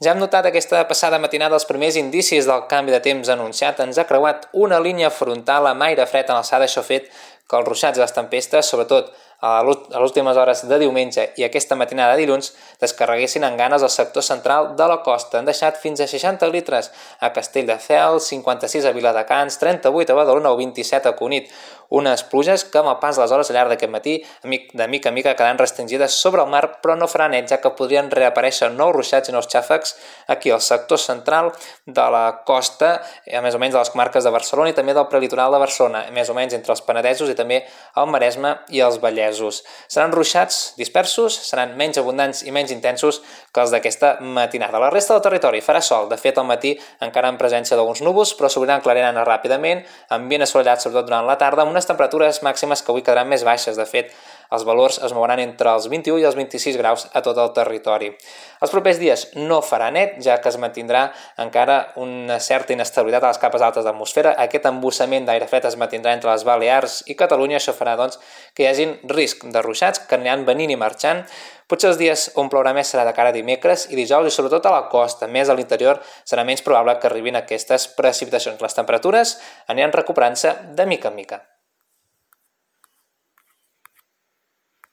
Ja hem notat aquesta passada matinada els primers indicis del canvi de temps anunciat. Ens ha creuat una línia frontal amb aire fred en alçada. Això fet que els ruixats i les tempestes, sobretot a les últimes hores de diumenge i aquesta matinada de dilluns descarreguessin en ganes el sector central de la costa. Han deixat fins a 60 litres a Castelldefels, 56 a Viladecans, 38 a Badalona o 27 a Cunit. Unes pluges que amb el pas de les hores al llarg d'aquest matí, de mica en mica quedaran restringides sobre el mar, però no farà net, ja que podrien reaparèixer nous ruixats i nous xàfecs aquí al sector central de la costa, a més o menys de les comarques de Barcelona i també del prelitoral de Barcelona, més o menys entre els Penedesos i també el Maresme i els Vallès Vallesos. Seran ruixats dispersos, seran menys abundants i menys intensos que els d'aquesta matinada. La resta del territori farà sol. De fet, al matí encara en presència d'alguns núvols, però s'obriran clareant ràpidament, ambient assolellat sobretot durant la tarda, amb unes temperatures màximes que avui quedaran més baixes. De fet, els valors es mouran entre els 21 i els 26 graus a tot el territori. Els propers dies no farà net, ja que es mantindrà encara una certa inestabilitat a les capes altes d'atmosfera. Aquest embussament d'aire fred es mantindrà entre les Balears i Catalunya. Això farà doncs, que hi hagin risc de ruixats que aniran venint i marxant. Potser els dies on plourà més serà de cara a dimecres i dijous i sobretot a la costa. Més a l'interior serà menys probable que arribin aquestes precipitacions. Les temperatures aniran recuperant-se de mica en mica.